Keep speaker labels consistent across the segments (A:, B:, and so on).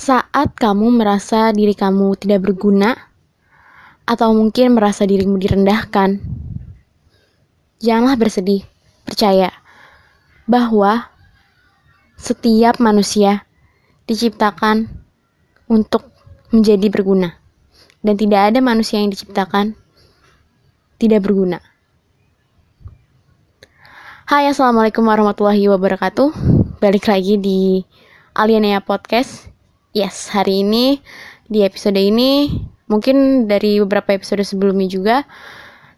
A: Saat kamu merasa diri kamu tidak berguna, atau mungkin merasa dirimu direndahkan, janganlah bersedih. Percaya bahwa setiap manusia diciptakan untuk menjadi berguna, dan tidak ada manusia yang diciptakan tidak berguna. Hai, assalamualaikum warahmatullahi wabarakatuh. Balik lagi di Alienea Podcast. Yes, hari ini di episode ini mungkin dari beberapa episode sebelumnya juga.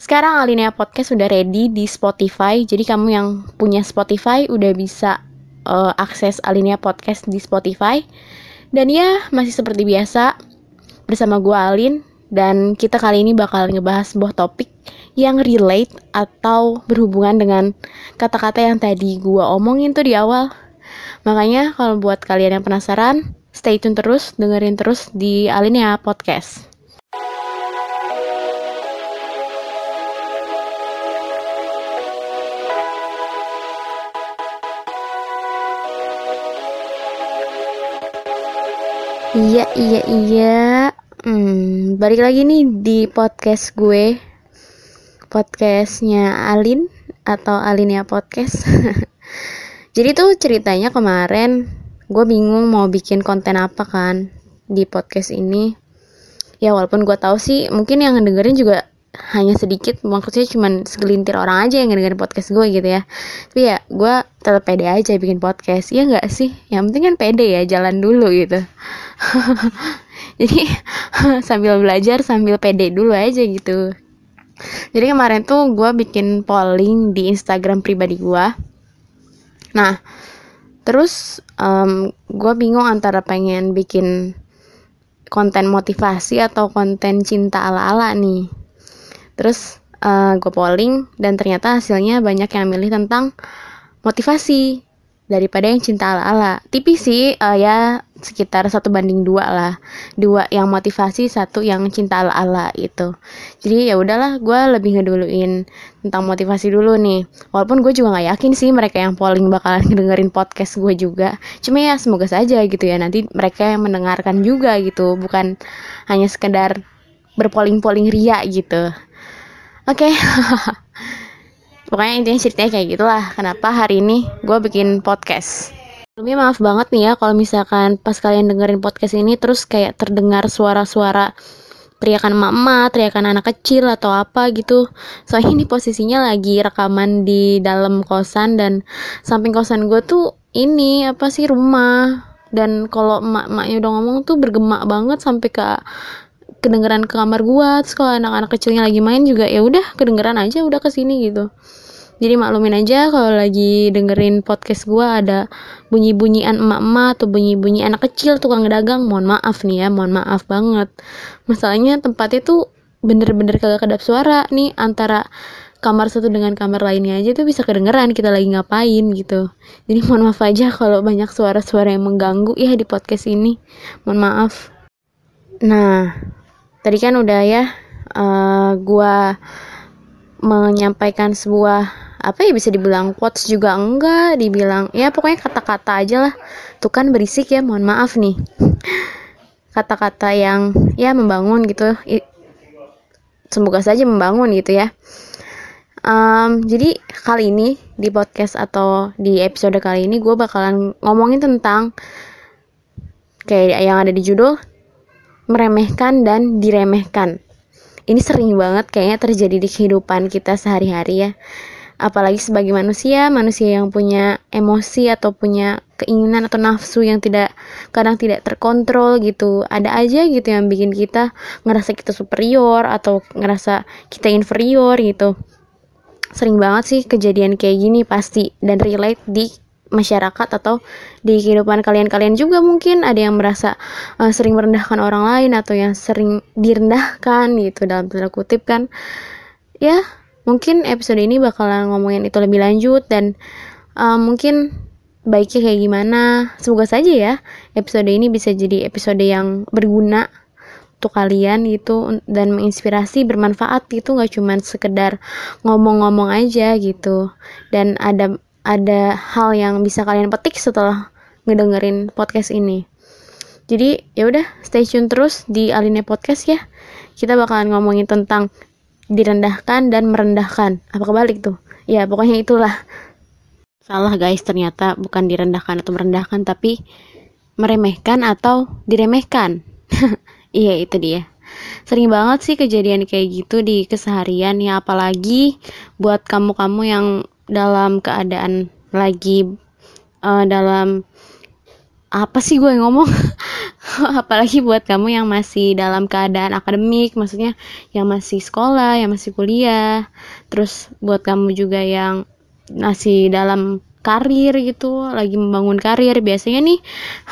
A: Sekarang Alinea Podcast sudah ready di Spotify. Jadi kamu yang punya Spotify udah bisa uh, akses Alinea Podcast di Spotify. Dan ya, masih seperti biasa bersama gue Alin dan kita kali ini bakal ngebahas sebuah topik yang relate atau berhubungan dengan kata-kata yang tadi gue omongin tuh di awal. Makanya kalau buat kalian yang penasaran, stay tune terus, dengerin terus di Alinea Podcast. Iya, iya, iya. Hmm, balik lagi nih di podcast gue. Podcastnya Alin atau Alinea Podcast. Jadi tuh ceritanya kemarin gue bingung mau bikin konten apa kan di podcast ini. Ya walaupun gue tahu sih mungkin yang dengerin juga hanya sedikit maksudnya cuma segelintir orang aja yang dengerin podcast gue gitu ya. Tapi ya gue tetap pede aja bikin podcast ya nggak sih? Yang penting kan pede ya jalan dulu gitu. Jadi sambil belajar sambil pede dulu aja gitu. Jadi kemarin tuh gue bikin polling di Instagram pribadi gue nah terus um, gue bingung antara pengen bikin konten motivasi atau konten cinta ala-ala nih. Terus uh, gue polling dan ternyata hasilnya banyak yang milih tentang motivasi daripada yang cinta ala-ala. Tipis sih uh, ya sekitar satu banding dua lah. Dua yang motivasi satu yang cinta ala-ala itu jadi ya udahlah gue lebih ngeduluin tentang motivasi dulu nih. Walaupun gue juga nggak yakin sih mereka yang polling bakalan dengerin podcast gue juga. Cuma ya semoga saja gitu ya. Nanti mereka yang mendengarkan juga gitu. Bukan hanya sekedar berpoling-poling ria gitu. Oke. Okay. Pokoknya intinya ceritanya kayak gitulah. Kenapa hari ini gue bikin podcast. Sebelumnya maaf banget nih ya kalau misalkan pas kalian dengerin podcast ini terus kayak terdengar suara-suara teriakan mama, teriakan anak kecil atau apa gitu. Soalnya ini posisinya lagi rekaman di dalam kosan dan samping kosan gue tuh ini apa sih rumah dan kalau emak-emaknya udah ngomong tuh bergema banget sampai ke kedengeran ke kamar gua terus kalau anak-anak kecilnya lagi main juga ya udah kedengeran aja udah ke sini gitu. Jadi maklumin aja kalau lagi dengerin podcast gua ada bunyi-bunyian emak-emak atau bunyi-bunyi anak kecil tukang dagang mohon maaf nih ya mohon maaf banget. Masalahnya tempatnya tuh bener-bener kagak kedap suara nih antara kamar satu dengan kamar lainnya aja tuh bisa kedengeran kita lagi ngapain gitu. Jadi mohon maaf aja kalau banyak suara-suara yang mengganggu ya di podcast ini. Mohon maaf. Nah tadi kan udah ya uh, gua menyampaikan sebuah apa ya bisa dibilang quotes juga enggak dibilang ya pokoknya kata-kata aja lah. Tuh kan berisik ya mohon maaf nih. Kata-kata yang ya membangun gitu. Semoga saja membangun gitu ya. Um, jadi kali ini di podcast atau di episode kali ini gue bakalan ngomongin tentang kayak yang ada di judul meremehkan dan diremehkan. Ini sering banget kayaknya terjadi di kehidupan kita sehari-hari ya. Apalagi sebagai manusia, manusia yang punya emosi atau punya keinginan atau nafsu yang tidak kadang tidak terkontrol gitu. Ada aja gitu yang bikin kita ngerasa kita superior atau ngerasa kita inferior gitu. Sering banget sih kejadian kayak gini pasti dan relate di masyarakat atau di kehidupan kalian-kalian juga mungkin ada yang merasa uh, sering merendahkan orang lain atau yang sering direndahkan gitu dalam tanda kutip kan. Ya mungkin episode ini bakalan ngomongin itu lebih lanjut dan uh, mungkin baiknya kayak gimana. Semoga saja ya episode ini bisa jadi episode yang berguna untuk kalian gitu dan menginspirasi bermanfaat gitu nggak cuman sekedar ngomong-ngomong aja gitu. Dan ada ada hal yang bisa kalian petik setelah ngedengerin podcast ini. jadi ya udah stay tune terus di Aline Podcast ya. Kita bakalan ngomongin tentang direndahkan dan merendahkan. Apa kebalik tuh? Ya pokoknya itulah. Salah guys ternyata bukan direndahkan atau merendahkan tapi meremehkan atau diremehkan. Iya itu dia. Sering banget sih kejadian kayak gitu di keseharian ya apalagi buat kamu-kamu yang dalam keadaan lagi uh, dalam apa sih gue ngomong? Apalagi buat kamu yang masih dalam keadaan akademik maksudnya yang masih sekolah yang masih kuliah terus buat kamu juga yang masih dalam karir gitu lagi membangun karir. Biasanya nih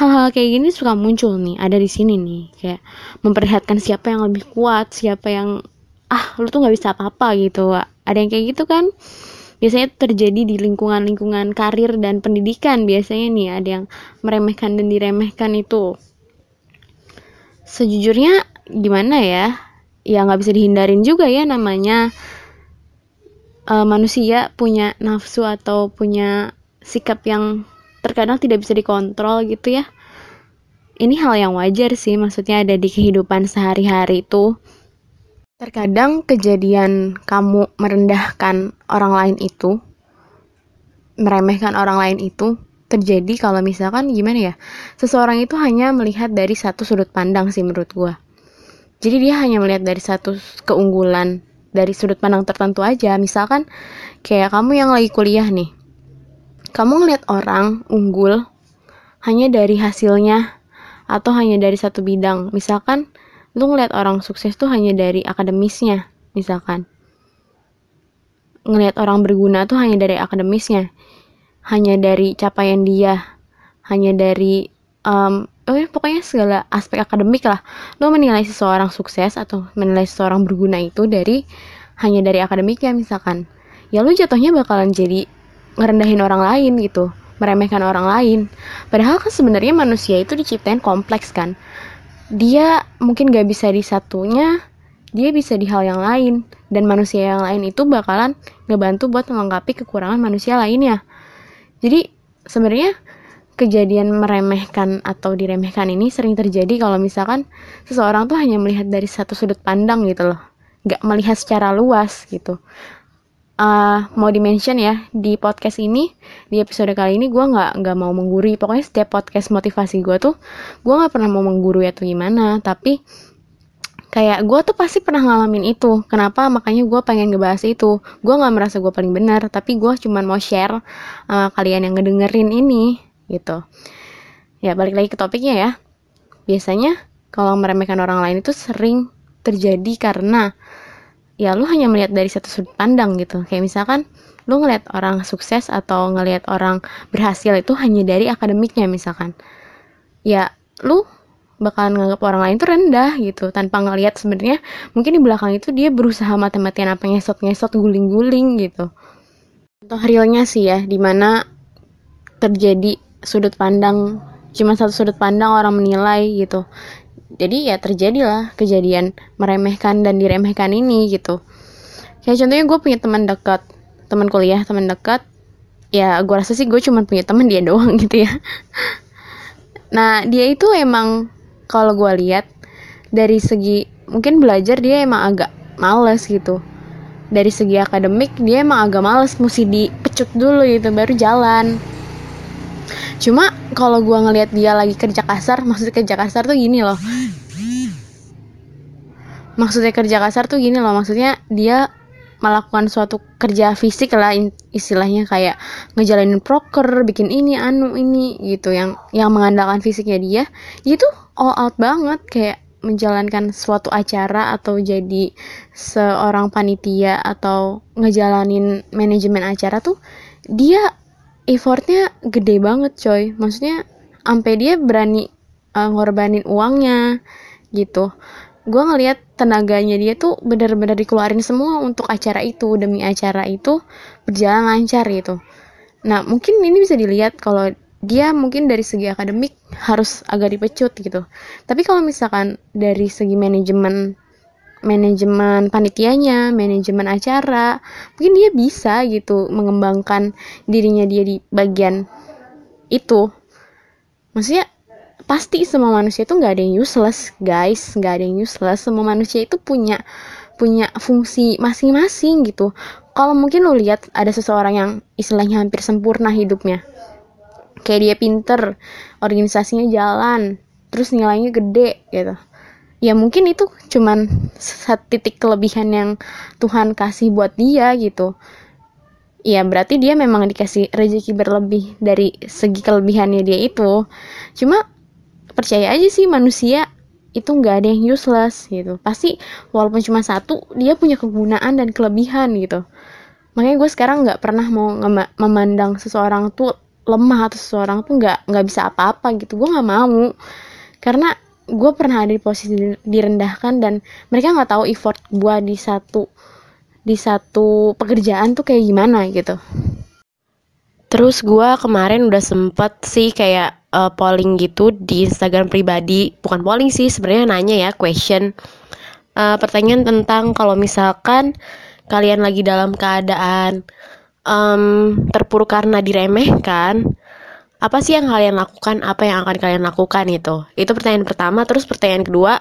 A: hal-hal kayak gini suka muncul nih ada di sini nih kayak memperlihatkan siapa yang lebih kuat siapa yang ah lu tuh nggak bisa apa-apa gitu. Ada yang kayak gitu kan biasanya terjadi di lingkungan-lingkungan karir dan pendidikan biasanya nih ada yang meremehkan dan diremehkan itu. Sejujurnya gimana ya? Ya nggak bisa dihindarin juga ya namanya uh, manusia punya nafsu atau punya sikap yang terkadang tidak bisa dikontrol gitu ya. Ini hal yang wajar sih maksudnya ada di kehidupan sehari-hari itu Terkadang kejadian kamu merendahkan orang lain itu, meremehkan orang lain itu terjadi kalau misalkan gimana ya, seseorang itu hanya melihat dari satu sudut pandang sih menurut gue. Jadi dia hanya melihat dari satu keunggulan dari sudut pandang tertentu aja. Misalkan kayak kamu yang lagi kuliah nih, kamu ngeliat orang unggul hanya dari hasilnya atau hanya dari satu bidang. Misalkan lu ngeliat orang sukses tuh hanya dari akademisnya misalkan. Ngelihat orang berguna tuh hanya dari akademisnya. Hanya dari capaian dia. Hanya dari um, oh ya, pokoknya segala aspek akademik lah. Lo menilai seseorang sukses atau menilai seseorang berguna itu dari hanya dari akademiknya misalkan. Ya lo jatuhnya bakalan jadi ngerendahin orang lain gitu. Meremehkan orang lain. Padahal kan sebenarnya manusia itu diciptain kompleks kan dia mungkin gak bisa di satunya dia bisa di hal yang lain. Dan manusia yang lain itu bakalan ngebantu buat melengkapi kekurangan manusia lainnya. Jadi sebenarnya kejadian meremehkan atau diremehkan ini sering terjadi kalau misalkan seseorang tuh hanya melihat dari satu sudut pandang gitu loh. Nggak melihat secara luas gitu uh, mau dimention ya di podcast ini di episode kali ini gue nggak nggak mau menggurui. Pokoknya setiap podcast motivasi gue tuh gue nggak pernah mau menggurui atau gimana. Tapi kayak gue tuh pasti pernah ngalamin itu. Kenapa? Makanya gue pengen ngebahas itu. Gue nggak merasa gue paling benar tapi gue cuman mau share uh, kalian yang ngedengerin ini gitu. Ya balik lagi ke topiknya ya. Biasanya kalau meremehkan orang lain itu sering terjadi karena ya lu hanya melihat dari satu sudut pandang gitu. Kayak misalkan lu ngelihat orang sukses atau ngelihat orang berhasil itu hanya dari akademiknya misalkan. Ya lu bakalan nganggap orang lain tuh rendah gitu tanpa ngelihat sebenarnya mungkin di belakang itu dia berusaha mati-matian apa ngesot-ngesot guling-guling gitu. Contoh realnya sih ya di mana terjadi sudut pandang cuma satu sudut pandang orang menilai gitu jadi ya terjadilah kejadian meremehkan dan diremehkan ini gitu. Kayak contohnya gue punya teman dekat teman kuliah teman dekat. Ya gue rasa sih gue cuma punya teman dia doang gitu ya. Nah dia itu emang kalau gue lihat dari segi mungkin belajar dia emang agak males gitu. Dari segi akademik dia emang agak males mesti dipecut dulu gitu baru jalan cuma kalau gue ngelihat dia lagi kerja kasar maksudnya kerja kasar tuh gini loh. Maksudnya kerja kasar tuh gini loh maksudnya dia melakukan suatu kerja fisik lah istilahnya kayak ngejalanin proker bikin ini anu ini gitu. Yang yang mengandalkan fisiknya dia itu all out banget. Kayak menjalankan suatu acara atau jadi seorang panitia atau ngejalanin manajemen acara tuh dia effortnya gede banget coy. Maksudnya sampai dia berani uh, ngorbanin uangnya gitu. Gue ngelihat tenaganya dia tuh benar-benar dikeluarin semua untuk acara itu demi acara itu berjalan lancar gitu. Nah mungkin ini bisa dilihat kalau dia mungkin dari segi akademik harus agak dipecut gitu. Tapi kalau misalkan dari segi manajemen manajemen panitianya, manajemen acara, mungkin dia bisa gitu mengembangkan dirinya dia di bagian itu. Maksudnya pasti semua manusia itu nggak ada yang useless guys. Nggak ada yang useless. Semua manusia itu punya punya fungsi masing-masing gitu. Kalau mungkin lo lihat ada seseorang yang istilahnya hampir sempurna hidupnya. Kayak dia pinter organisasinya jalan terus nilainya gede gitu ya mungkin itu cuman satu titik kelebihan yang Tuhan kasih buat dia gitu. Ya berarti dia memang dikasih rezeki berlebih dari segi kelebihannya dia itu. Cuma percaya aja sih manusia itu nggak ada yang useless gitu. Pasti walaupun cuma satu dia punya kegunaan dan kelebihan gitu. Makanya gue sekarang nggak pernah mau memandang seseorang tuh lemah atau seseorang tuh nggak nggak bisa apa-apa gitu. Gue nggak mau. Karena gue pernah ada di posisi direndahkan dan mereka nggak tahu effort gue di satu di satu pekerjaan tuh kayak gimana gitu.
B: Terus gue kemarin udah sempet sih kayak uh, polling gitu di Instagram pribadi. Bukan polling sih sebenarnya nanya ya question. Uh, pertanyaan tentang kalau misalkan kalian lagi dalam keadaan um, terpuruk karena diremehkan apa sih yang kalian lakukan? Apa yang akan kalian lakukan itu itu pertanyaan pertama. Terus pertanyaan kedua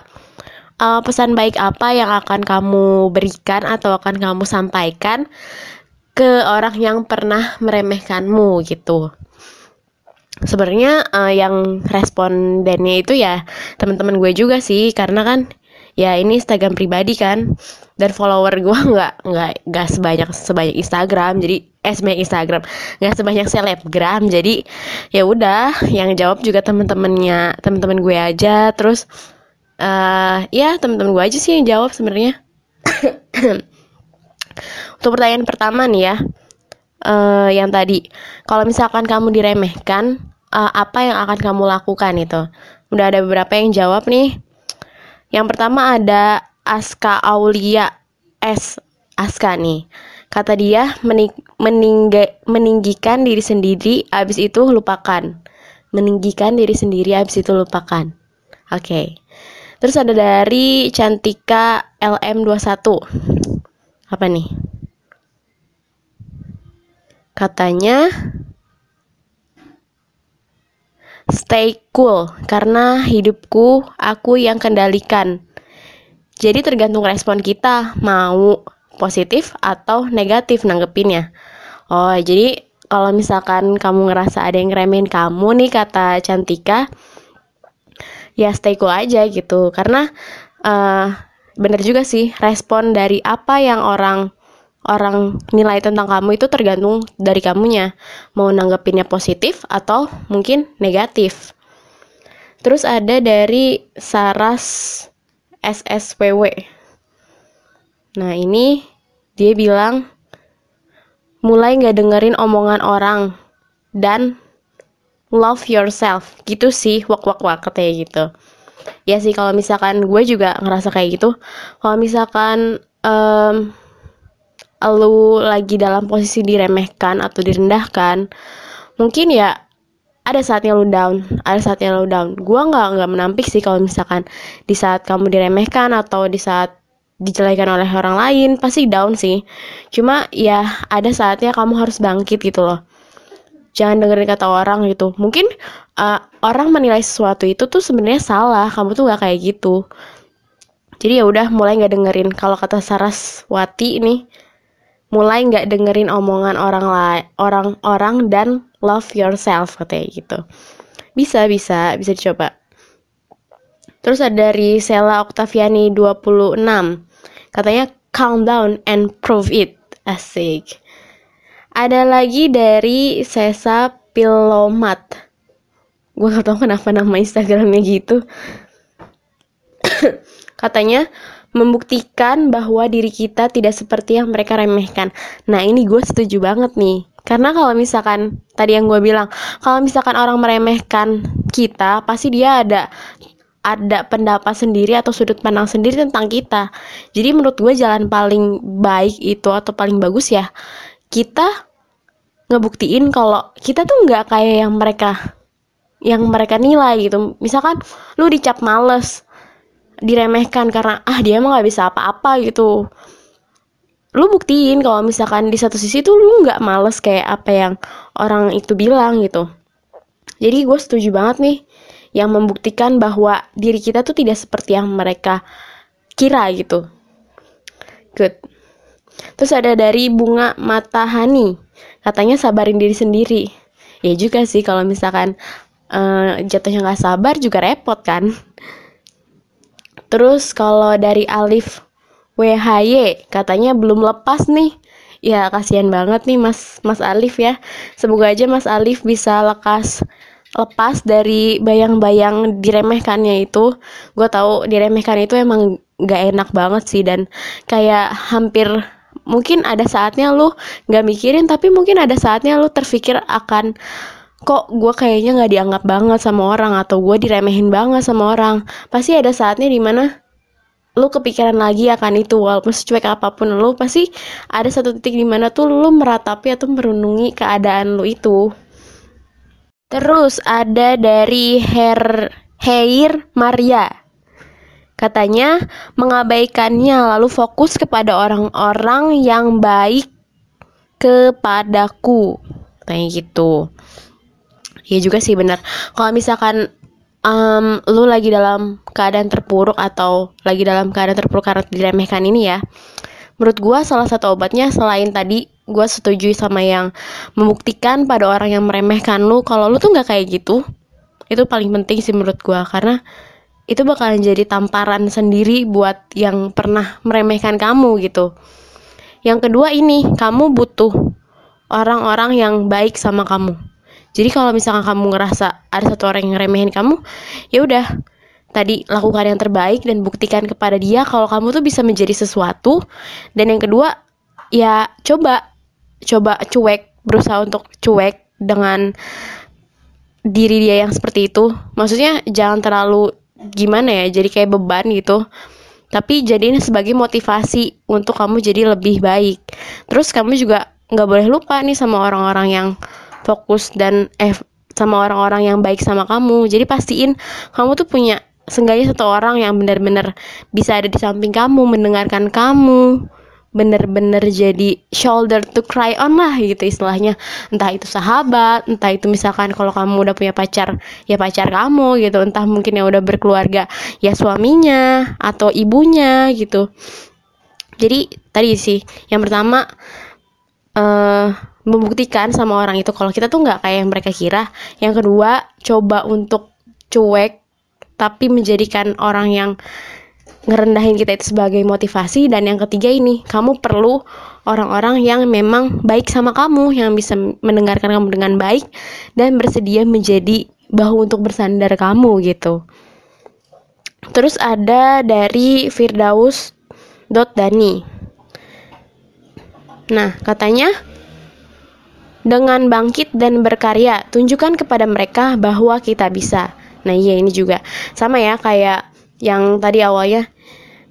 B: uh, pesan baik apa yang akan kamu berikan atau akan kamu sampaikan ke orang yang pernah meremehkanmu gitu. Sebenarnya uh, yang respondennya itu ya teman-teman gue juga sih. Karena kan ya ini Instagram pribadi kan. Dan follower gue nggak nggak nggak sebanyak sebanyak Instagram. Jadi eh sebanyak Instagram nggak sebanyak selebgram jadi ya udah yang jawab juga temen-temennya temen-temen gue aja terus uh, ya temen-temen gue aja sih yang jawab sebenarnya untuk pertanyaan pertama nih ya uh, yang tadi kalau misalkan kamu diremehkan uh, apa yang akan kamu lakukan itu udah ada beberapa yang jawab nih yang pertama ada Aska Aulia S. Aska nih. Kata dia mening meninggikan diri sendiri abis itu lupakan. Meninggikan diri sendiri abis itu lupakan. Oke. Okay. Terus ada dari Cantika LM21. Apa nih? Katanya Stay cool, karena hidupku aku yang kendalikan. Jadi tergantung respon kita, mau positif atau negatif nanggepinnya. Oh, jadi kalau misalkan kamu ngerasa ada yang remehin kamu nih kata Cantika, ya stay cool aja gitu. Karena uh, bener juga sih, respon dari apa yang orang orang nilai tentang kamu itu tergantung dari kamunya mau nanggepinnya positif atau mungkin negatif terus ada dari Saras SSWW nah ini dia bilang mulai nggak dengerin omongan orang dan love yourself. Gitu sih wak wak wak katanya gitu. Ya sih kalau misalkan gue juga ngerasa kayak gitu. Kalau misalkan um, lu lagi dalam posisi diremehkan atau direndahkan mungkin ya ada saatnya lu down ada saatnya lu down. Gue nggak nggak menampik sih kalau misalkan di saat kamu diremehkan atau di saat dijelekan oleh orang lain pasti down sih. Cuma ya ada saatnya kamu harus bangkit gitu loh. Jangan dengerin kata orang gitu. Mungkin uh, orang menilai sesuatu itu tuh sebenarnya salah. Kamu tuh nggak kayak gitu. Jadi ya udah mulai nggak dengerin. Kalau kata Saraswati ini mulai nggak dengerin omongan orang lain orang-orang dan love yourself katanya gitu. Bisa bisa bisa dicoba. Terus ada dari Sela Octaviani 26 katanya calm down and prove it asik ada lagi dari Sesa Pilomat gue gak tau kenapa nama Instagramnya gitu katanya membuktikan bahwa diri kita tidak seperti yang mereka remehkan. Nah, ini gue setuju banget nih. Karena kalau misalkan tadi yang gue bilang, kalau misalkan orang meremehkan kita, pasti dia ada ada pendapat sendiri atau sudut pandang sendiri tentang kita. Jadi menurut gue jalan paling baik itu atau paling bagus ya kita ngebuktiin kalau kita tuh nggak kayak yang mereka yang mereka nilai gitu. Misalkan lu dicap males, diremehkan karena ah dia emang nggak bisa apa-apa gitu lu buktiin kalau misalkan di satu sisi tuh lu nggak males kayak apa yang orang itu bilang gitu jadi gue setuju banget nih yang membuktikan bahwa diri kita tuh tidak seperti yang mereka kira gitu. Good. Terus ada dari bunga matahani, katanya sabarin diri sendiri. Ya juga sih kalau misalkan uh, jatuhnya nggak sabar juga repot kan. Terus kalau dari Alif WHY katanya belum lepas nih. Ya kasihan banget nih Mas Mas Alif ya. Semoga aja Mas Alif bisa lekas lepas dari bayang-bayang diremehkannya itu gue tahu diremehkan itu emang gak enak banget sih dan kayak hampir mungkin ada saatnya lu gak mikirin tapi mungkin ada saatnya lu terpikir akan kok gue kayaknya gak dianggap banget sama orang atau gue diremehin banget sama orang. Pasti ada saatnya di mana lu kepikiran lagi akan itu walaupun secuek apa pun lu pasti ada satu titik di mana tuh lu meratapi atau merenungi keadaan lu itu Terus ada dari Her Heir Maria. Katanya mengabaikannya lalu fokus kepada orang-orang yang baik kepadaku. Kayak gitu. Ya juga sih benar. Kalau misalkan um, lu lagi dalam keadaan terpuruk atau lagi dalam keadaan terpuruk karena diremehkan ini ya. Menurut gua salah satu obatnya selain tadi gue setuju sama yang membuktikan pada orang yang meremehkan lu kalau lu tuh nggak kayak gitu itu paling penting sih menurut gue karena itu bakalan jadi tamparan sendiri buat yang pernah meremehkan kamu gitu. Yang kedua ini kamu butuh orang-orang yang baik sama kamu. Jadi kalau misalkan kamu ngerasa ada satu orang yang remehin kamu ya udah tadi lakukan yang terbaik dan buktikan kepada dia kalau kamu tuh bisa menjadi sesuatu. Dan yang kedua ya coba coba cuek berusaha untuk cuek dengan diri dia yang seperti itu. Maksudnya jangan terlalu gimana ya jadi kayak beban gitu. Tapi jadiin sebagai motivasi untuk kamu jadi lebih baik. Terus kamu juga nggak boleh lupa nih sama orang-orang yang fokus dan eh sama orang-orang yang baik sama kamu. Jadi pastiin kamu tuh punya seenggaknya satu orang yang benar-benar bisa ada di samping kamu mendengarkan kamu bener-bener jadi shoulder to cry on lah gitu istilahnya. Entah itu sahabat entah itu misalkan kalau kamu udah punya pacar ya pacar kamu gitu. Entah mungkin yang udah berkeluarga ya suaminya atau ibunya gitu. Jadi tadi sih yang pertama uh, membuktikan sama orang itu kalau kita tuh nggak kayak yang mereka kira. Yang kedua coba untuk cuek tapi menjadikan orang yang ngerendahin kita itu sebagai motivasi. Dan yang ketiga ini kamu perlu orang-orang yang memang baik sama kamu yang bisa mendengarkan kamu dengan baik dan bersedia menjadi bahu untuk bersandar kamu gitu. Terus ada dari Firdaus dot Dani nah katanya dengan bangkit dan berkarya tunjukkan kepada mereka bahwa kita bisa nah iya ini juga. Sama ya kayak yang tadi awalnya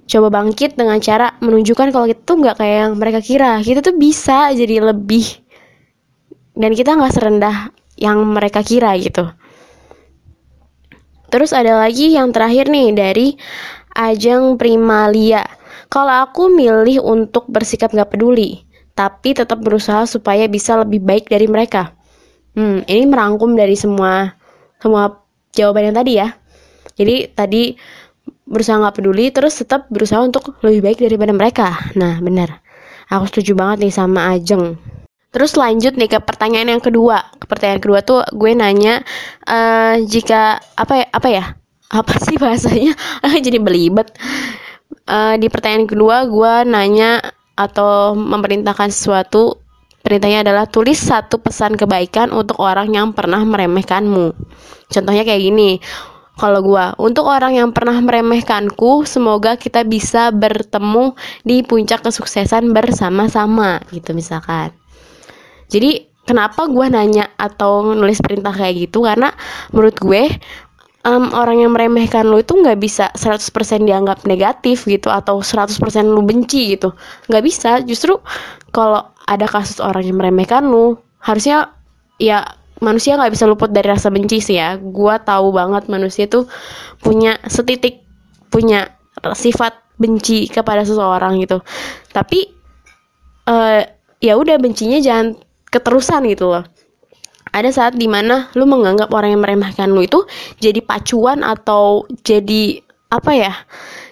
B: coba bangkit dengan cara menunjukkan kalau kita tuh nggak kayak yang mereka kira. Kita tuh bisa jadi lebih dan kita nggak serendah yang mereka kira gitu. Terus ada lagi yang terakhir nih dari Ajeng Primalia. Kalau aku milih untuk bersikap nggak peduli tapi tetap berusaha supaya bisa lebih baik dari mereka. Hmm ini merangkum dari semua semua jawaban yang tadi ya. Jadi tadi berusaha nggak peduli terus tetap berusaha untuk lebih baik daripada mereka. Nah benar. Aku setuju banget nih sama Ajeng. Terus lanjut nih ke pertanyaan yang kedua. Ke pertanyaan kedua tuh gue nanya uh, jika apa ya apa ya? Apa sih bahasanya? Jadi belibet. Uh, di pertanyaan kedua gue nanya atau memerintahkan sesuatu perintahnya adalah tulis satu pesan kebaikan untuk orang yang pernah meremehkanmu. Contohnya kayak gini kalau gue untuk orang yang pernah meremehkanku semoga kita bisa bertemu di puncak kesuksesan bersama-sama gitu misalkan. Jadi kenapa gue nanya atau nulis perintah kayak gitu? Karena menurut gue um, orang yang meremehkan lu itu nggak bisa 100% dianggap negatif gitu atau 100% lu benci gitu. Nggak bisa. Justru kalau ada kasus orang yang meremehkan lu harusnya ya manusia nggak bisa luput dari rasa benci sih ya. Gue tahu banget manusia tuh punya setitik punya sifat benci kepada seseorang gitu. Tapi uh, ya udah bencinya jangan keterusan gitu loh ada saat di mana lu menganggap orang yang meremehkan lu itu jadi pacuan atau jadi apa ya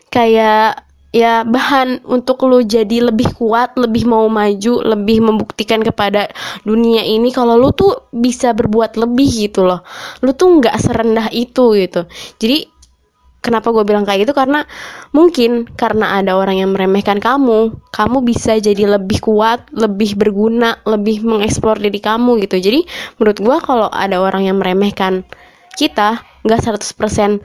B: kayak ya bahan untuk lu jadi lebih kuat, lebih mau maju, lebih membuktikan kepada dunia ini kalau lu tuh bisa berbuat lebih gitu loh. Lu tuh nggak serendah itu gitu. Jadi kenapa gue bilang kayak gitu karena mungkin karena ada orang yang meremehkan kamu, kamu bisa jadi lebih kuat, lebih berguna, lebih mengeksplor diri kamu gitu. Jadi menurut gue kalau ada orang yang meremehkan kita, nggak 100%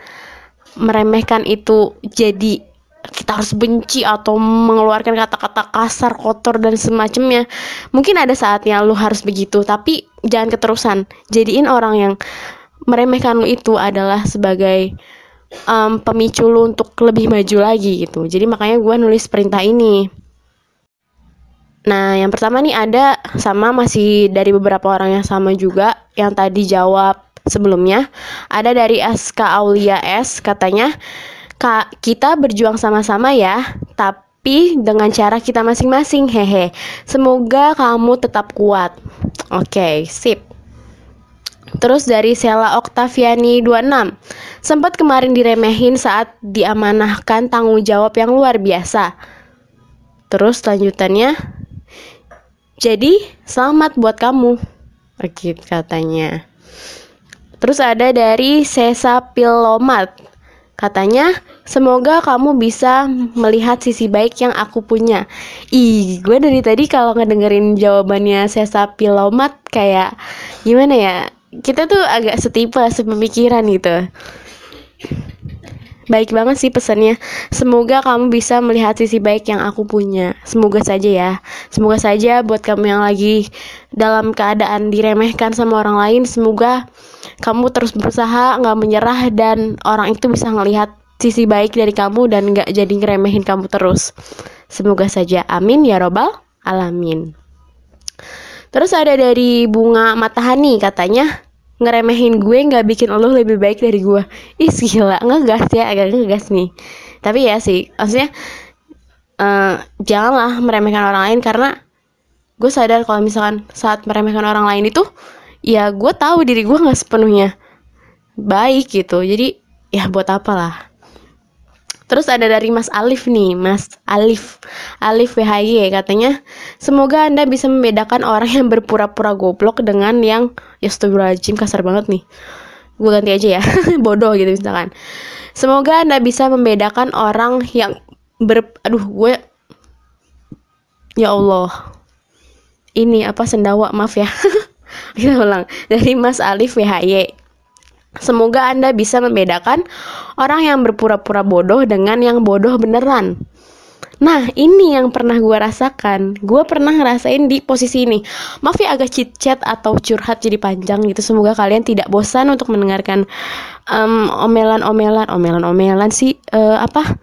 B: meremehkan itu jadi kita harus benci atau mengeluarkan kata-kata kasar, kotor dan semacamnya. Mungkin ada saatnya lu harus begitu, tapi jangan keterusan. Jadiin orang yang meremehkan lu itu adalah sebagai um, pemicu lu untuk lebih maju lagi gitu. Jadi makanya gue nulis perintah ini. Nah, yang pertama nih ada sama masih dari beberapa orang yang sama juga yang tadi jawab sebelumnya. Ada dari SK Aulia S katanya Kak, kita berjuang sama-sama ya, tapi dengan cara kita masing-masing, hehe. Semoga kamu tetap kuat. Oke, okay, sip. Terus dari Sela Oktaviani 26 Sempat kemarin diremehin saat diamanahkan tanggung jawab yang luar biasa Terus lanjutannya Jadi selamat buat kamu Oke katanya Terus ada dari Sesa Pilomat Katanya, semoga kamu bisa melihat sisi baik yang aku punya. Ih, gue dari tadi kalau ngedengerin jawabannya Sesa Pilomat kayak gimana ya? Kita tuh agak setipe, sepemikiran gitu. Baik banget sih pesannya. Semoga kamu bisa melihat sisi baik yang aku punya. Semoga saja ya. Semoga saja buat kamu yang lagi dalam keadaan diremehkan sama orang lain, semoga kamu terus berusaha, nggak menyerah dan orang itu bisa ngelihat sisi baik dari kamu dan nggak jadi ngeremehin kamu terus. Semoga saja. Amin ya robbal alamin. Terus ada dari bunga matahani katanya ngeremehin gue nggak bikin lo lebih baik dari gue ih gila ngegas ya agak ngegas nih. Tapi ya sih maksudnya uh, janganlah meremehkan orang lain karena gue sadar kalau misalkan saat meremehkan orang lain itu ya gue tahu diri gue nggak sepenuhnya baik gitu. Jadi ya buat apalah Terus ada dari Mas Alif nih, Mas Alif, Alif WHY katanya, semoga Anda bisa membedakan orang yang berpura-pura goblok dengan yang ya astagfirullahaladzim kasar banget nih. Gue ganti aja ya, bodoh gitu misalkan. Semoga Anda bisa membedakan orang yang ber aduh gue ya Allah. Ini apa sendawa, maaf ya. Kita ulang. Dari Mas Alif WHY. Semoga Anda bisa membedakan orang yang berpura-pura bodoh dengan yang bodoh beneran. Nah, ini yang pernah gue rasakan. Gue pernah ngerasain di posisi ini. Maaf ya agak chit chat atau curhat jadi panjang gitu. Semoga kalian tidak bosan untuk mendengarkan omelan-omelan, omelan-omelan sih uh, apa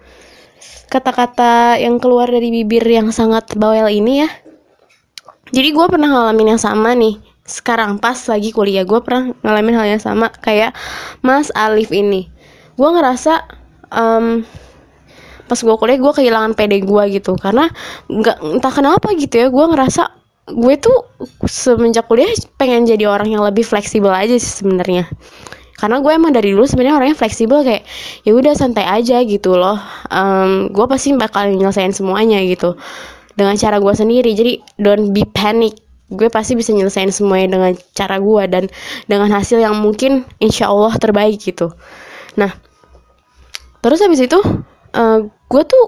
B: kata-kata yang keluar dari bibir yang sangat bawel ini ya. Jadi gue pernah ngalamin yang sama nih sekarang pas lagi kuliah gue pernah ngalamin hal yang sama kayak Mas Alif ini. Gue ngerasa um, pas gue kuliah gue kehilangan PD gue gitu. Karena nggak entah kenapa gitu ya gue ngerasa gue tuh semenjak kuliah pengen jadi orang yang lebih fleksibel aja sih sebenarnya. Karena gue emang dari dulu sebenarnya orangnya fleksibel kayak ya udah santai aja gitu loh. Um, gue pasti bakal nyelesain semuanya gitu dengan cara gue sendiri. Jadi don't be panic gue pasti bisa nyelesain semuanya dengan cara gue dan dengan hasil yang mungkin insya Allah terbaik gitu. Nah terus habis itu uh, gue tuh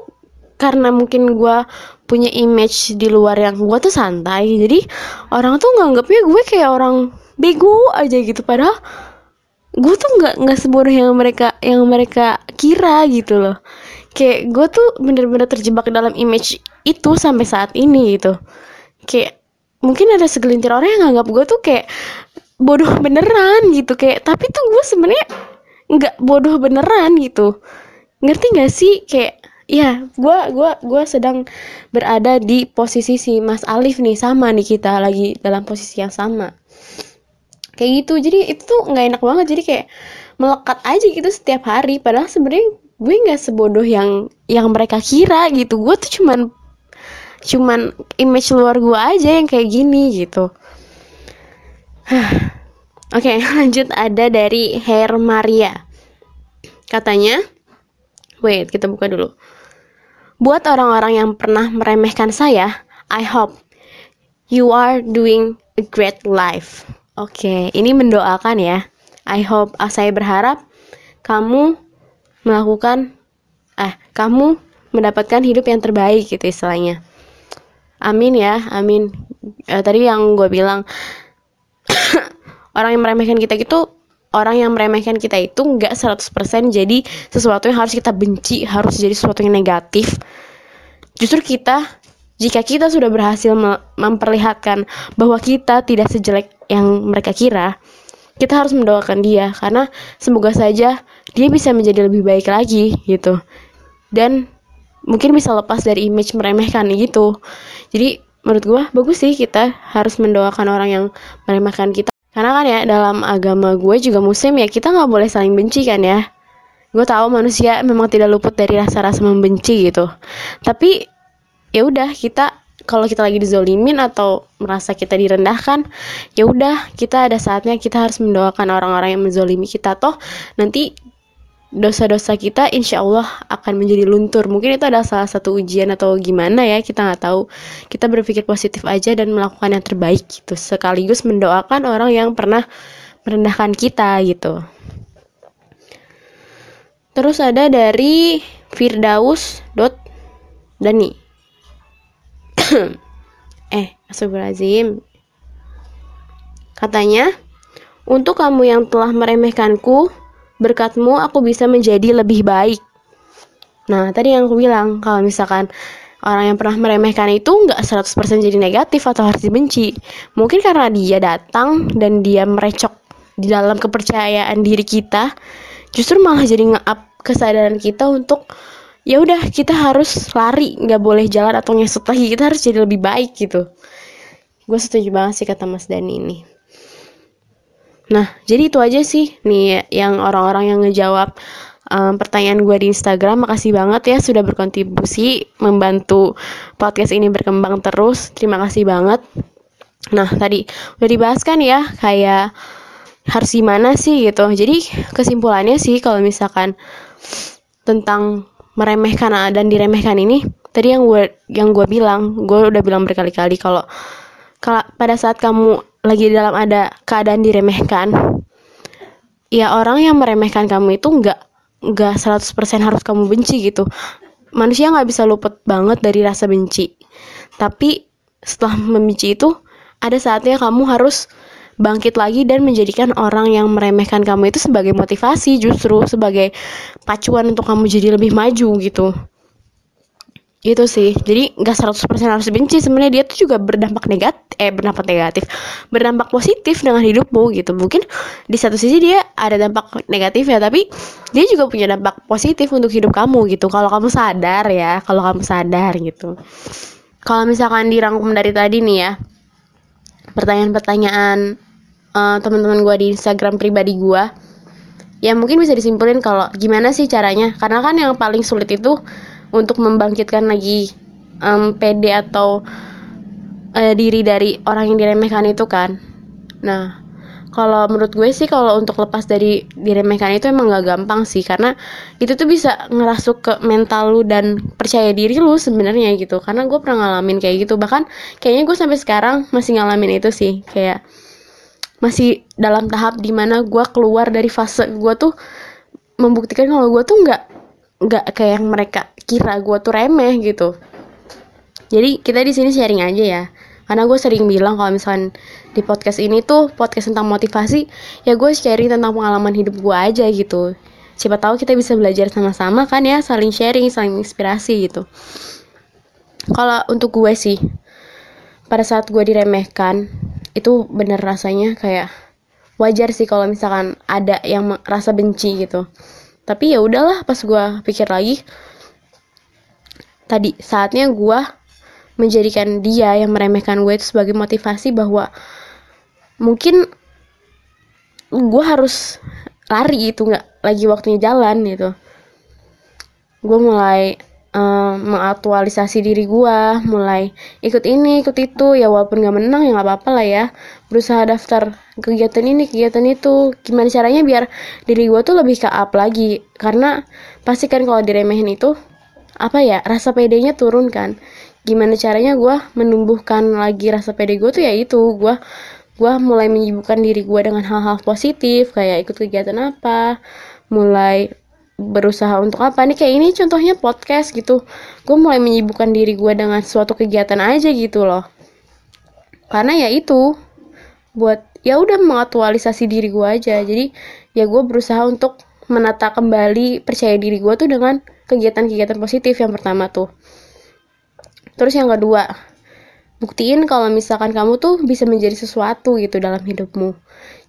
B: karena mungkin gue punya image di luar yang gue tuh santai jadi orang tuh nganggapnya gue kayak orang bego aja gitu. Padahal gue tuh nggak nggak sebodoh yang mereka yang mereka kira gitu loh. Kayak gue tuh bener-bener terjebak dalam image itu sampai saat ini gitu. Kayak mungkin ada segelintir orang yang nganggap gue tuh kayak bodoh beneran gitu. Kayak tapi tuh gue sebenarnya nggak bodoh beneran gitu. Ngerti gak sih? Kayak ya gue gua gua sedang berada di posisi si Mas Alif nih sama nih kita lagi dalam posisi yang sama. Kayak gitu. Jadi itu tuh nggak enak banget. Jadi kayak melekat aja gitu setiap hari. Padahal sebenarnya gue nggak sebodoh yang yang mereka kira gitu. Gue tuh cuman cuman image luar gue aja yang kayak gini gitu Oke, lanjut ada dari Hair Maria. Katanya, wait, kita buka dulu. Buat orang-orang yang pernah meremehkan saya, I hope you are doing a great life. Oke, ini mendoakan ya. I hope, ah, saya berharap kamu melakukan, eh, kamu mendapatkan hidup yang terbaik gitu istilahnya. Amin ya, amin. Eh, tadi yang gue bilang, orang yang meremehkan kita gitu orang yang meremehkan kita itu nggak 100% jadi sesuatu yang harus kita benci, harus jadi sesuatu yang negatif. Justru kita jika kita sudah berhasil memperlihatkan bahwa kita tidak sejelek yang mereka kira, kita harus mendoakan dia karena semoga saja dia bisa menjadi lebih baik lagi gitu. Dan mungkin bisa lepas dari image meremehkan gitu. Jadi menurut gue bagus sih kita harus mendoakan orang yang meremehkan kita karena kan ya dalam agama gue juga muslim ya kita nggak boleh saling benci kan ya. Gue tahu manusia memang tidak luput dari rasa-rasa membenci gitu. Tapi ya udah kita kalau kita lagi dizolimin atau merasa kita direndahkan, ya udah kita ada saatnya kita harus mendoakan orang-orang yang menzolimi kita toh nanti dosa-dosa kita insya Allah akan menjadi luntur. Mungkin itu adalah salah satu ujian atau gimana ya kita nggak tahu. Kita berpikir positif aja dan melakukan yang terbaik gitu. Sekaligus mendoakan orang yang pernah merendahkan kita gitu. Terus ada dari Firdaus dot Dani eh Astagfirullahaladzim. Katanya untuk kamu yang telah meremehkanku berkatmu aku bisa menjadi lebih baik. Nah, tadi yang aku bilang, kalau misalkan orang yang pernah meremehkan itu nggak 100% jadi negatif atau harus dibenci. Mungkin karena dia datang dan dia merecok di dalam kepercayaan diri kita, justru malah jadi nge-up kesadaran kita untuk ya udah kita harus lari, nggak boleh jalan atau ngesut lagi, kita harus jadi lebih baik gitu. Gue setuju banget sih kata Mas Dani ini. Nah, jadi itu aja sih nih yang orang-orang yang ngejawab um, pertanyaan gue di Instagram. Makasih banget ya sudah berkontribusi membantu podcast ini berkembang terus. Terima kasih banget. Nah, tadi udah dibahas kan ya kayak harus gimana sih gitu. Jadi kesimpulannya sih kalau misalkan tentang meremehkan dan diremehkan ini, tadi yang gue yang gue bilang, gue udah bilang berkali-kali kalau kalau pada saat kamu lagi dalam ada keadaan diremehkan. Ya orang yang meremehkan kamu itu nggak nggak 100% harus kamu benci gitu. Manusia nggak bisa luput banget dari rasa benci. Tapi setelah membenci itu ada saatnya kamu harus bangkit lagi dan menjadikan orang yang meremehkan kamu itu sebagai motivasi justru sebagai pacuan untuk kamu jadi lebih maju gitu gitu sih. Jadi nggak 100% harus benci. Sebenarnya dia tuh juga berdampak negatif eh berdampak negatif. Berdampak positif dengan hidupmu gitu. Mungkin di satu sisi dia ada dampak negatif ya tapi dia juga punya dampak positif untuk hidup kamu gitu. Kalau kamu sadar ya kalau kamu sadar gitu. Kalau misalkan dirangkum dari tadi nih ya pertanyaan-pertanyaan uh, teman-teman gue di Instagram pribadi gue ya mungkin bisa disimpulin kalau gimana sih caranya? Karena kan yang paling sulit itu untuk membangkitkan lagi um, PD atau uh, diri dari orang yang diremehkan itu kan. Nah kalau menurut gue sih kalau untuk lepas dari diremehkan itu emang gak gampang sih karena itu tuh bisa ngerasuk ke mental lu dan percaya diri lu sebenarnya gitu. Karena gue pernah ngalamin kayak gitu. Bahkan kayaknya gue sampai sekarang masih ngalamin itu sih. Kayak masih dalam tahap di mana gue keluar dari fase gue tuh membuktikan kalau gue tuh nggak nggak kayak yang mereka kira gue tuh remeh gitu. Jadi kita di sini sharing aja ya. Karena gue sering bilang kalau misalkan di podcast ini tuh podcast tentang motivasi ya gue sharing tentang pengalaman hidup gue aja gitu. Siapa tahu kita bisa belajar sama-sama kan ya saling sharing saling inspirasi gitu. Kalau untuk gue sih pada saat gue diremehkan itu bener rasanya kayak wajar sih kalau misalkan ada yang rasa benci gitu tapi ya udahlah pas gue pikir lagi tadi saatnya gue menjadikan dia yang meremehkan gue itu sebagai motivasi bahwa mungkin gue harus lari itu nggak lagi waktunya jalan gitu. Gue mulai
A: uh, mengaktualisasi diri gue mulai ikut ini ikut itu. Ya walaupun gak menang ya nggak apa-apa lah ya. Berusaha daftar kegiatan ini kegiatan itu. Gimana caranya biar diri gue tuh lebih ke up lagi? Karena pasti kan kalau diremehin itu apa ya rasa pedenya turun kan. Gimana caranya gue menumbuhkan lagi rasa pede gue tuh ya itu. Gue gue mulai menyibukkan diri gue dengan hal-hal positif kayak ikut kegiatan apa mulai berusaha untuk apa? Nih kayak ini contohnya podcast gitu. Gue mulai menyibukkan diri gue dengan suatu kegiatan aja gitu loh. Karena ya itu buat ya udah mengaktualisasi diri gue aja. Jadi ya gue berusaha untuk menata kembali percaya diri gue tuh dengan kegiatan-kegiatan positif yang pertama tuh. Terus yang kedua buktiin kalau misalkan kamu tuh bisa menjadi sesuatu gitu dalam hidupmu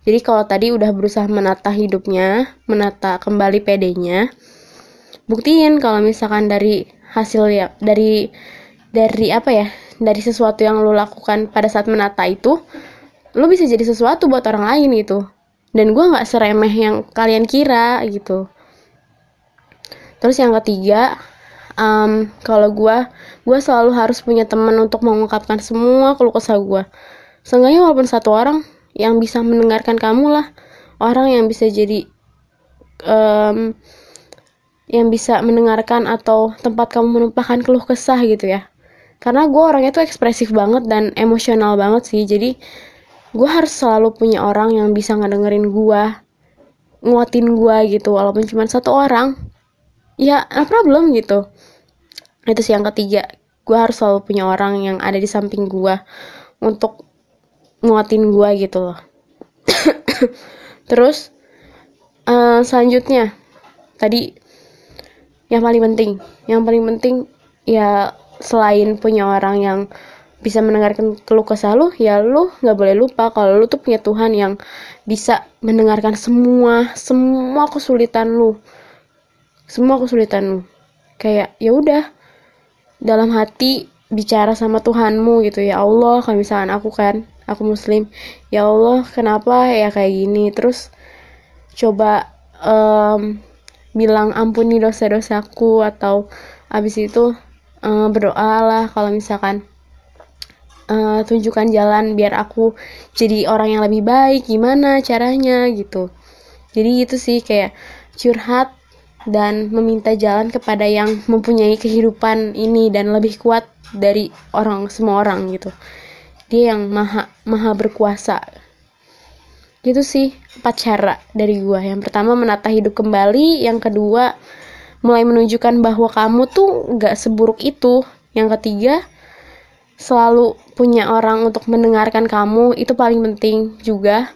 A: jadi kalau tadi udah berusaha menata hidupnya, menata kembali PD-nya, buktiin kalau misalkan dari hasil ya dari dari apa ya dari sesuatu yang lo lakukan pada saat menata itu lo bisa jadi sesuatu buat orang lain gitu. Dan gue nggak seremeh yang kalian kira gitu. Terus yang ketiga um, kalau gue gue selalu harus punya teman untuk mengungkapkan semua keluh kesah gue seenggaknya walaupun satu orang yang bisa mendengarkan kamu lah. Orang yang bisa jadi um, yang bisa mendengarkan atau tempat kamu menumpahkan keluh kesah gitu ya. Karena gue orangnya tuh ekspresif banget dan emosional banget sih. Jadi gue harus selalu punya orang yang bisa ngedengerin gue nguatin gue gitu. Walaupun cuma satu orang ya no problem gitu. Itu sih yang ketiga. Gue harus selalu punya orang yang ada di samping gue untuk nguatin gue gitu loh. Terus uh, selanjutnya tadi yang paling penting. Yang paling penting ya selain punya orang yang bisa mendengarkan keluh kesah lu ya lu nggak boleh lupa kalau lu tuh punya Tuhan yang bisa mendengarkan semua semua kesulitan lu. Semua kesulitan lu. Kayak ya udah dalam hati bicara sama Tuhanmu gitu ya Allah kalau misalkan aku kan aku muslim. Ya Allah kenapa ya kayak gini? Terus coba um, bilang ampuni dosa-dosaku atau abis itu uh, berdoa lah kalau misalkan uh, tunjukkan jalan biar aku jadi orang yang lebih baik. Gimana caranya gitu. Jadi itu sih kayak curhat dan meminta jalan kepada yang mempunyai kehidupan ini dan lebih kuat dari orang semua orang gitu dia yang maha maha berkuasa. Gitu sih empat cara dari gua. Yang pertama menata hidup kembali. Yang kedua mulai menunjukkan bahwa kamu tuh nggak seburuk itu. Yang ketiga selalu punya orang untuk mendengarkan kamu. Itu paling penting juga.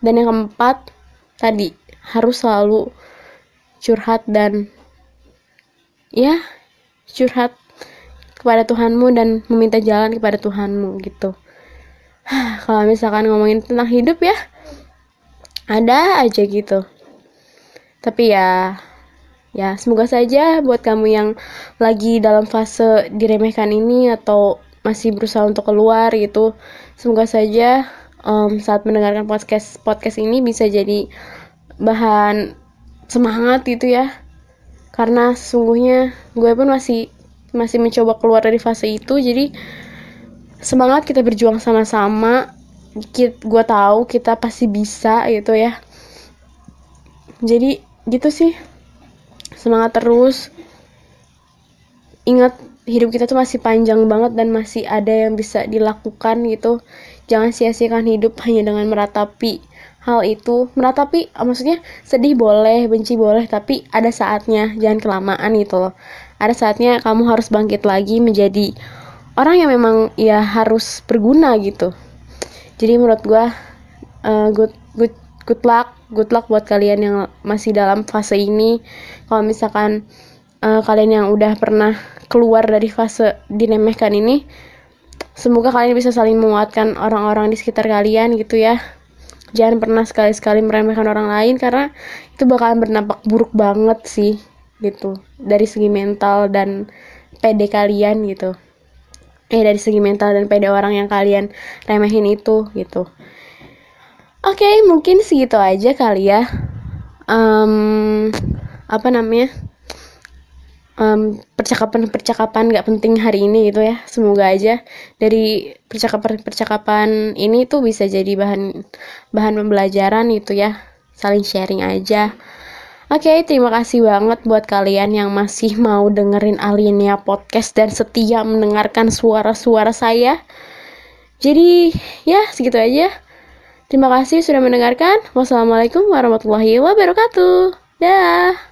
A: Dan yang keempat tadi harus selalu curhat dan ya curhat kepada Tuhanmu dan meminta jalan kepada Tuhanmu gitu kalau misalkan ngomongin tentang hidup ya ada aja gitu. Tapi ya ya semoga saja buat kamu yang lagi dalam fase diremehkan ini atau masih berusaha untuk keluar gitu semoga saja um, saat mendengarkan podcast podcast ini bisa jadi bahan semangat gitu ya. Karena sesungguhnya gue pun masih masih mencoba keluar dari fase itu jadi semangat kita berjuang sama-sama. Gue tahu kita pasti bisa gitu ya. Jadi gitu sih. Semangat terus. Ingat hidup kita tuh masih panjang banget dan masih ada yang bisa dilakukan gitu. Jangan sia-siakan hidup hanya dengan meratapi hal itu. Meratapi maksudnya sedih boleh benci boleh tapi ada saatnya. Jangan kelamaan gitu loh. Ada saatnya kamu harus bangkit lagi menjadi orang yang memang ya harus berguna gitu. Jadi menurut gue uh, good good good luck good luck buat kalian yang masih dalam fase ini. Kalau misalkan uh, kalian yang udah pernah keluar dari fase dinemehkan ini semoga kalian bisa saling menguatkan orang-orang di sekitar kalian gitu ya. Jangan pernah sekali-sekali meremehkan orang lain karena itu bakalan berdampak buruk banget sih gitu. Dari segi mental dan PD kalian gitu eh dari segi mental dan pede orang yang kalian remehin itu gitu. Oke okay, mungkin segitu aja kali ya. Um, apa namanya? Um, percakapan-percakapan gak penting hari ini gitu ya. Semoga aja dari percakapan-percakapan ini tuh bisa jadi bahan bahan pembelajaran itu ya. Saling sharing aja Oke, okay, terima kasih banget buat kalian yang masih mau dengerin Alinea Podcast dan setia mendengarkan suara-suara saya. Jadi, ya segitu aja. Terima kasih sudah mendengarkan. Wassalamualaikum warahmatullahi wabarakatuh. Dah.